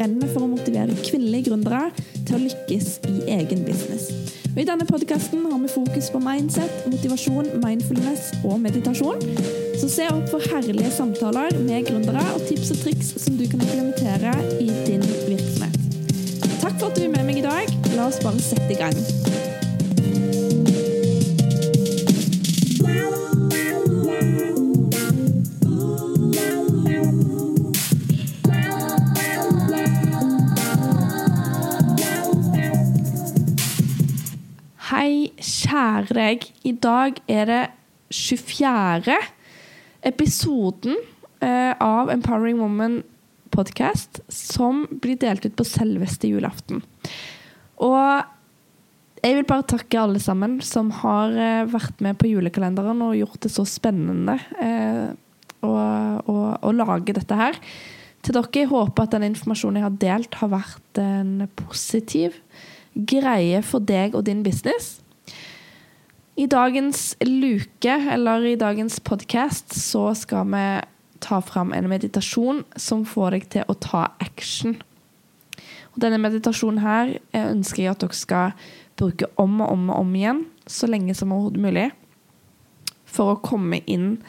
brenner for å motivere kvinnelige gründere til å lykkes i egen business. Og I denne podkasten har vi fokus på mindset, motivasjon, mindfulness og meditasjon. Så se opp for herlige samtaler med gründere og tips og triks som du kan implementere i din virksomhet. Takk for at du er med meg i dag. La oss bare sette i gang. Kjære deg. I dag er det 24. episoden eh, av Empowering Woman podcast som blir delt ut på selveste julaften. Og jeg vil bare takke alle sammen som har eh, vært med på julekalenderen og gjort det så spennende eh, å, å, å lage dette her. Til dere, jeg håper at den informasjonen jeg har delt, har vært en positiv greie for deg og din business. I dagens luke, eller i dagens podkast, så skal vi ta fram en meditasjon som får deg til å ta action. Og denne meditasjonen her jeg ønsker jeg at dere skal bruke om og om og om igjen, så lenge som mulig, for å komme inn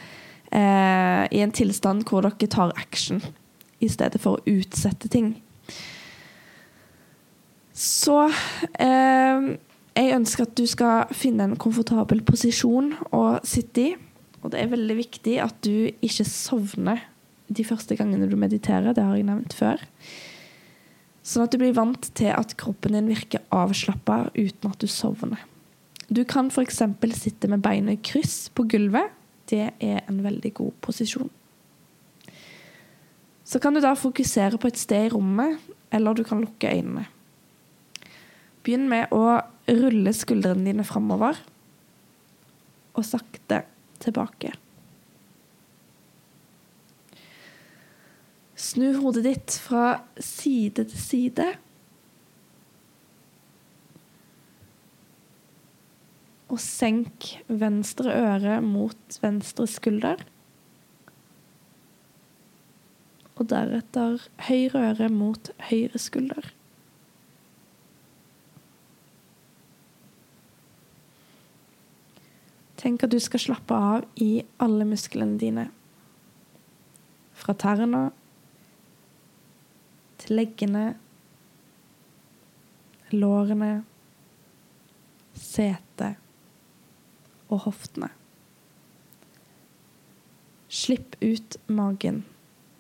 eh, i en tilstand hvor dere tar action, i stedet for å utsette ting. Så eh, jeg ønsker at du skal finne en komfortabel posisjon å sitte i. Og det er veldig viktig at du ikke sovner de første gangene du mediterer. Det har jeg nevnt før. Sånn at du blir vant til at kroppen din virker avslappa uten at du sovner. Du kan f.eks. sitte med beina i kryss på gulvet. Det er en veldig god posisjon. Så kan du da fokusere på et sted i rommet, eller du kan lukke øynene. Begynn med å rulle skuldrene dine framover og sakte tilbake. Snu hodet ditt fra side til side. Og senk venstre øre mot venstre skulder. Og deretter høyre øre mot høyre skulder. Tenk at du skal slappe av i alle musklene dine. Fra tærne til leggene, lårene, setet og hoftene. Slipp ut magen.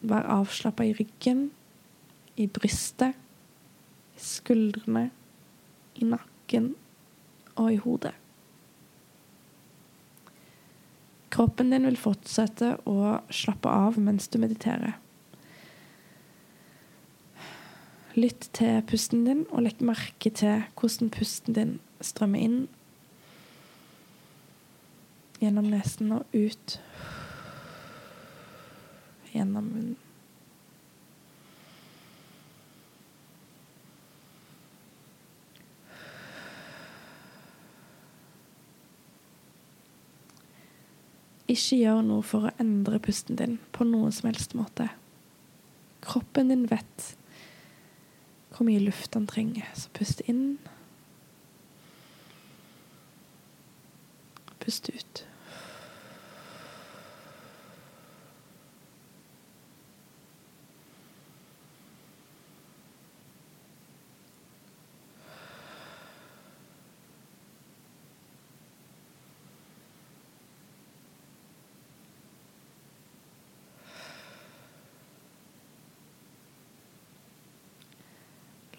Vær avslappa i ryggen, i brystet, i skuldrene, i nakken og i hodet. Kroppen din vil fortsette å slappe av mens du mediterer. Lytt til pusten din, og legg merke til hvordan pusten din strømmer inn gjennom nesen og ut gjennom munnen. Ikke gjør noe for å endre pusten din på noen som helst måte. Kroppen din vet hvor mye luft den trenger, så pust inn. Pust ut.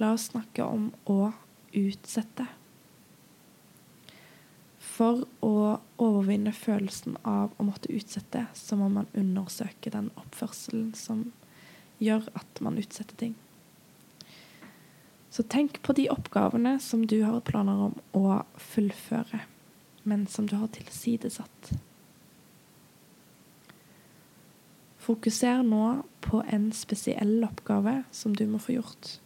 La oss snakke om å utsette. For å overvinne følelsen av å måtte utsette, så må man undersøke den oppførselen som gjør at man utsetter ting. Så tenk på de oppgavene som du har planer om å fullføre, men som du har tilsidesatt. Fokuser nå på en spesiell oppgave som du må få gjort.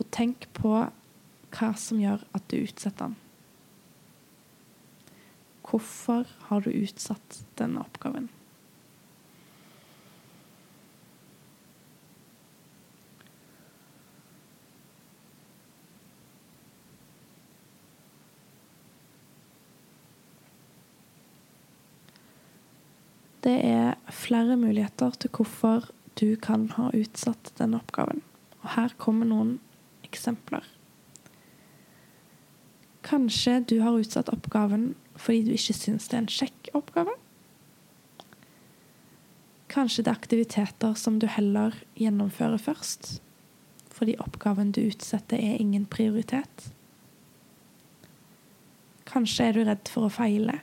Og tenk på hva som gjør at du utsetter den. Hvorfor har du utsatt denne oppgaven? Det er flere muligheter til hvorfor du kan ha utsatt denne oppgaven. Og her kommer noen eksempler. Kanskje du har utsatt oppgaven fordi du ikke syns det er en kjekk oppgave. Kanskje det er aktiviteter som du heller gjennomfører først, fordi oppgaven du utsetter, er ingen prioritet. Kanskje er du redd for å feile.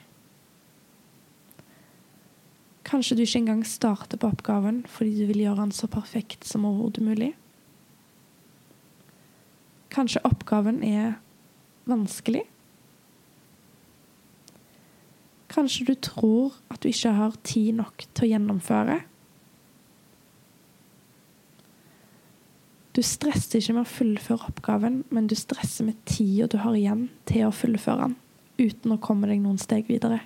Kanskje du ikke engang starter på oppgaven fordi du vil gjøre den så perfekt som overhodet mulig. Kanskje oppgaven er vanskelig. Kanskje du tror at du ikke har tid nok til å gjennomføre. Du stresser ikke med å fullføre oppgaven, men du stresser med tida du har igjen til å fullføre den, uten å komme deg noen steg videre.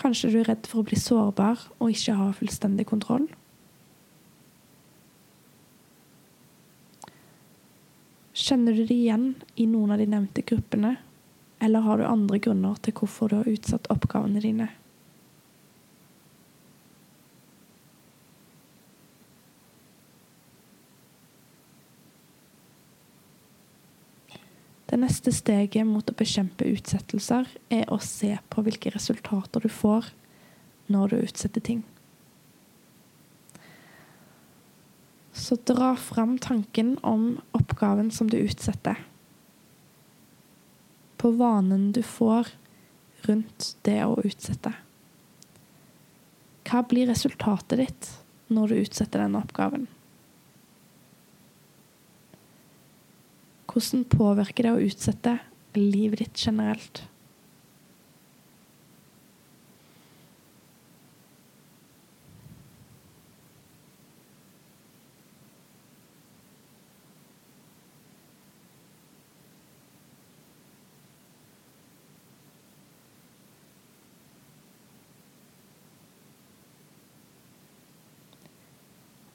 Kanskje du er redd for å bli sårbar og ikke ha fullstendig kontroll. Kjenner du det igjen i noen av de nevnte gruppene, eller har du andre grunner til hvorfor du har utsatt oppgavene dine? Det neste steget mot å bekjempe utsettelser er å se på hvilke resultater du får når du utsetter ting. Så dra fram tanken om oppgaven som du utsetter. På vanen du får rundt det å utsette. Hva blir resultatet ditt når du utsetter denne oppgaven? Hvordan påvirker det å utsette livet ditt generelt?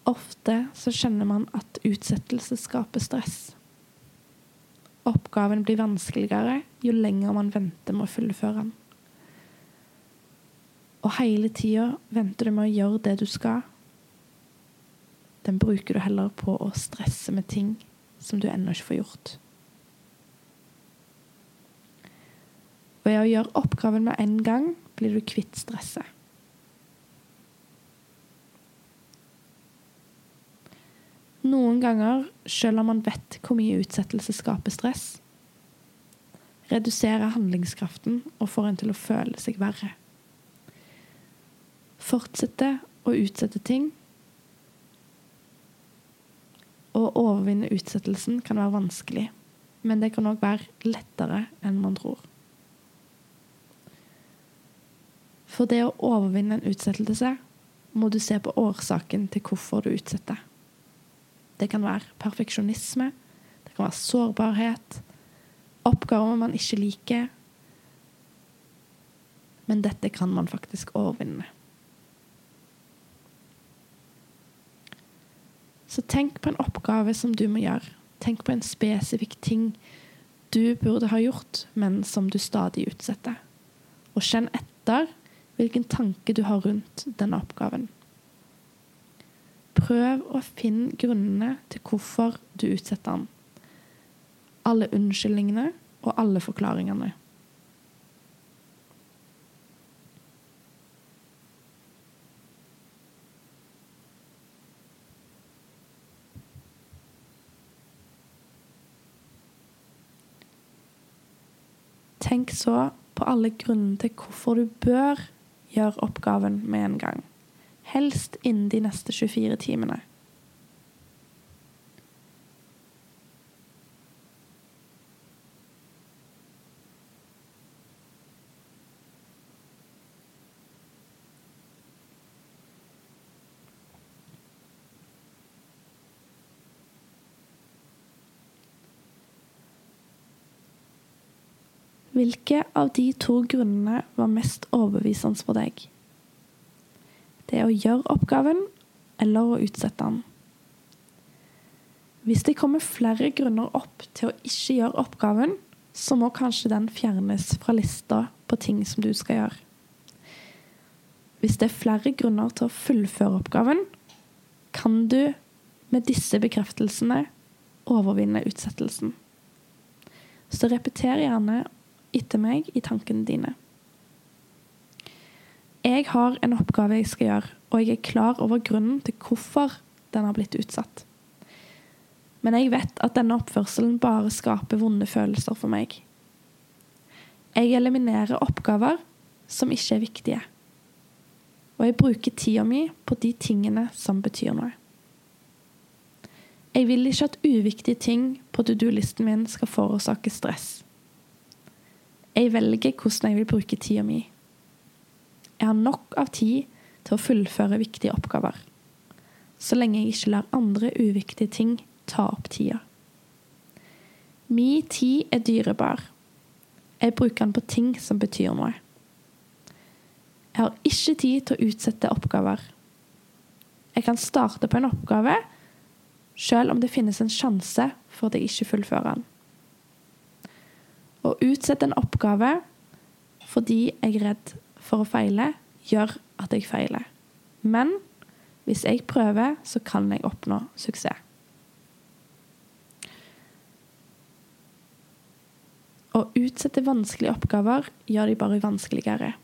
Ofte så skjønner man at utsettelse skaper stress. Oppgaven blir vanskeligere jo lenger man venter med å fullføre den. Og hele tida venter du med å gjøre det du skal. Den bruker du heller på å stresse med ting som du ennå ikke får gjort. Ved å gjøre oppgaven med en gang blir du kvitt stresset. Noen ganger, selv om man vet hvor mye utsettelse skaper stress, reduserer handlingskraften og får en til å føle seg verre. Fortsette å utsette ting å overvinne utsettelsen kan være vanskelig, men det kan òg være lettere enn man tror. For det å overvinne en utsettelse må du se på årsaken til hvorfor du utsetter. Det kan være perfeksjonisme. Det kan være sårbarhet. Oppgaver man ikke liker. Men dette kan man faktisk overvinne. Så tenk på en oppgave som du må gjøre. Tenk på en spesifikk ting du burde ha gjort, men som du stadig utsetter. Og kjenn etter hvilken tanke du har rundt denne oppgaven. Prøv å finne grunnene til hvorfor du utsetter den. Alle unnskyldningene og alle forklaringene. Tenk så på alle grunnene til hvorfor du bør gjøre oppgaven med en gang helst innen de neste 24 timene. Hvilke av de to grunnene var mest overbevisende for deg? Det er å gjøre oppgaven eller å utsette den. Hvis det kommer flere grunner opp til å ikke gjøre oppgaven, så må kanskje den fjernes fra lista på ting som du skal gjøre. hvis det er flere grunner til å fullføre oppgaven, kan du med disse bekreftelsene overvinne utsettelsen. Så repeter gjerne etter meg i tankene dine. Jeg har en oppgave jeg skal gjøre, og jeg er klar over grunnen til hvorfor den har blitt utsatt. Men jeg vet at denne oppførselen bare skaper vonde følelser for meg. Jeg eliminerer oppgaver som ikke er viktige. Og jeg bruker tida mi på de tingene som betyr noe. Jeg vil ikke at uviktige ting på to do-listen min skal forårsake stress. Jeg velger hvordan jeg vil bruke tida mi. Jeg har nok av tid til å fullføre viktige oppgaver, så lenge jeg ikke lar andre uviktige ting ta opp tida. Min tid er dyrebar. Jeg bruker den på ting som betyr noe. Jeg har ikke tid til å utsette oppgaver. Jeg kan starte på en oppgave selv om det finnes en sjanse for at jeg ikke fullfører den. Å utsette en oppgave fordi jeg er redd for å feile, gjør at jeg feiler. Men hvis jeg prøver, så kan jeg oppnå suksess. Å utsette vanskelige oppgaver gjør de bare vanskeligere.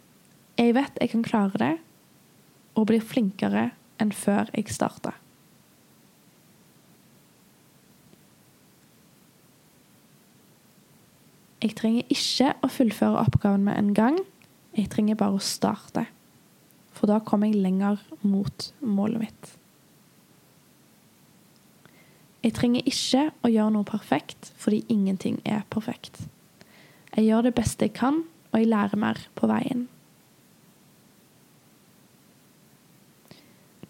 Jeg vet jeg kan klare det, og blir flinkere enn før jeg starta. Jeg trenger ikke å fullføre oppgaven med en gang. Jeg trenger bare å starte. For da kommer jeg lenger mot målet mitt. Jeg trenger ikke å gjøre noe perfekt, fordi ingenting er perfekt. Jeg gjør det beste jeg kan, og jeg lærer mer på veien.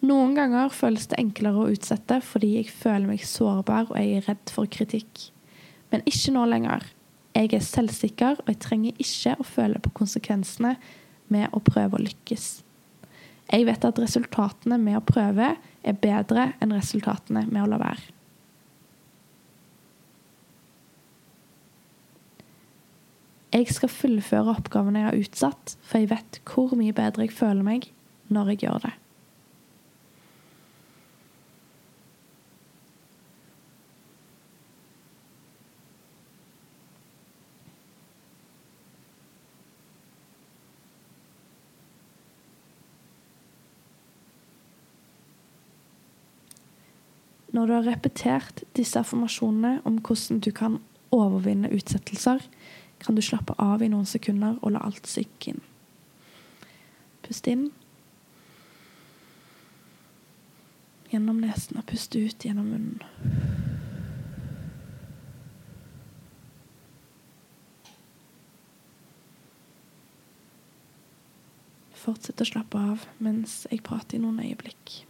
Noen ganger føles det enklere å utsette fordi jeg føler meg sårbar og jeg er redd for kritikk. Men ikke nå lenger. Jeg er selvsikker, og jeg trenger ikke å føle på konsekvensene med å prøve å lykkes. Jeg vet at resultatene med å prøve er bedre enn resultatene med å la være. Jeg skal fullføre oppgavene jeg har utsatt, for jeg vet hvor mye bedre jeg føler meg når jeg gjør det. Når du har repetert disse affirmasjonene om hvordan du kan overvinne utsettelser, kan du slappe av i noen sekunder og la alt synke inn. Pust inn gjennom nesen og pust ut gjennom munnen. Fortsett å slappe av mens jeg prater i noen øyeblikk.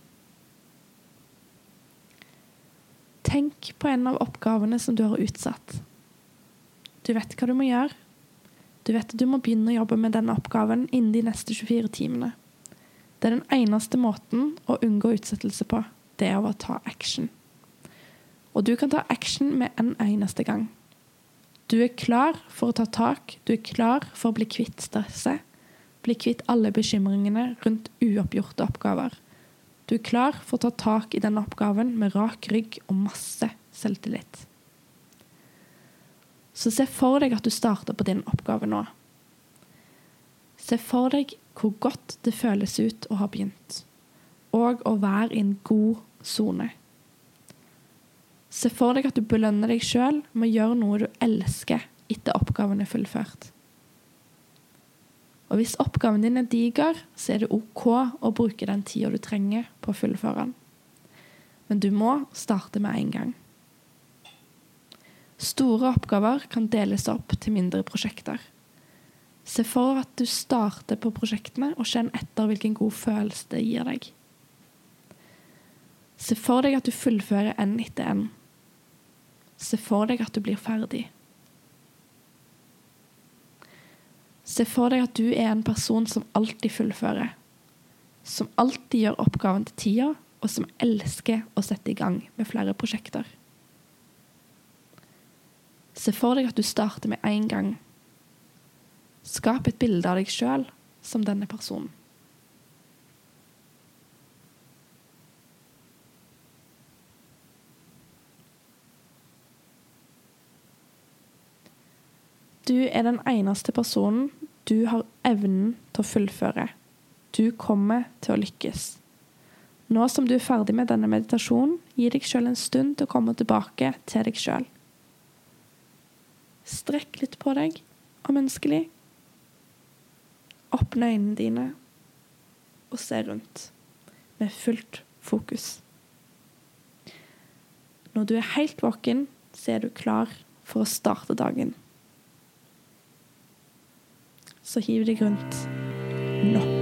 Tenk på en av oppgavene som du har utsatt. Du vet hva du må gjøre. Du vet at du må begynne å jobbe med denne oppgaven innen de neste 24 timene. Det er den eneste måten å unngå utsettelse på. Det er å ta action. Og du kan ta action med en eneste gang. Du er klar for å ta tak, du er klar for å bli kvitt stresset. Bli kvitt alle bekymringene rundt uoppgjorte oppgaver. Du er klar for å ta tak i denne oppgaven med rak rygg og masse selvtillit. Så se for deg at du starter på din oppgave nå. Se for deg hvor godt det føles ut å ha begynt, og å være i en god sone. Se for deg at du belønner deg sjøl med å gjøre noe du elsker etter oppgaven er fullført. Og hvis oppgaven din er diger, så er det OK å bruke den tida du trenger på å fullføre den. Men du må starte med en gang. Store oppgaver kan deles opp til mindre prosjekter. Se for at du starter på prosjektene, og kjenn etter hvilken god følelse det gir deg. Se for deg at du fullfører en etter en. Se for deg at du blir ferdig. Se for deg at du er en person som alltid fullfører. Som alltid gjør oppgaven til tida, og som elsker å sette i gang med flere prosjekter. Se for deg at du starter med én gang. Skap et bilde av deg sjøl som denne personen. Du er den eneste personen du har evnen til å fullføre. Du kommer til å lykkes. Nå som du er ferdig med denne meditasjonen, gi deg sjøl en stund til å komme tilbake til deg sjøl. Strekk litt på deg, om ønskelig. Åpne øynene dine og se rundt med fullt fokus. Når du er helt våken, så er du klar for å starte dagen. Så hiv deg rundt nå.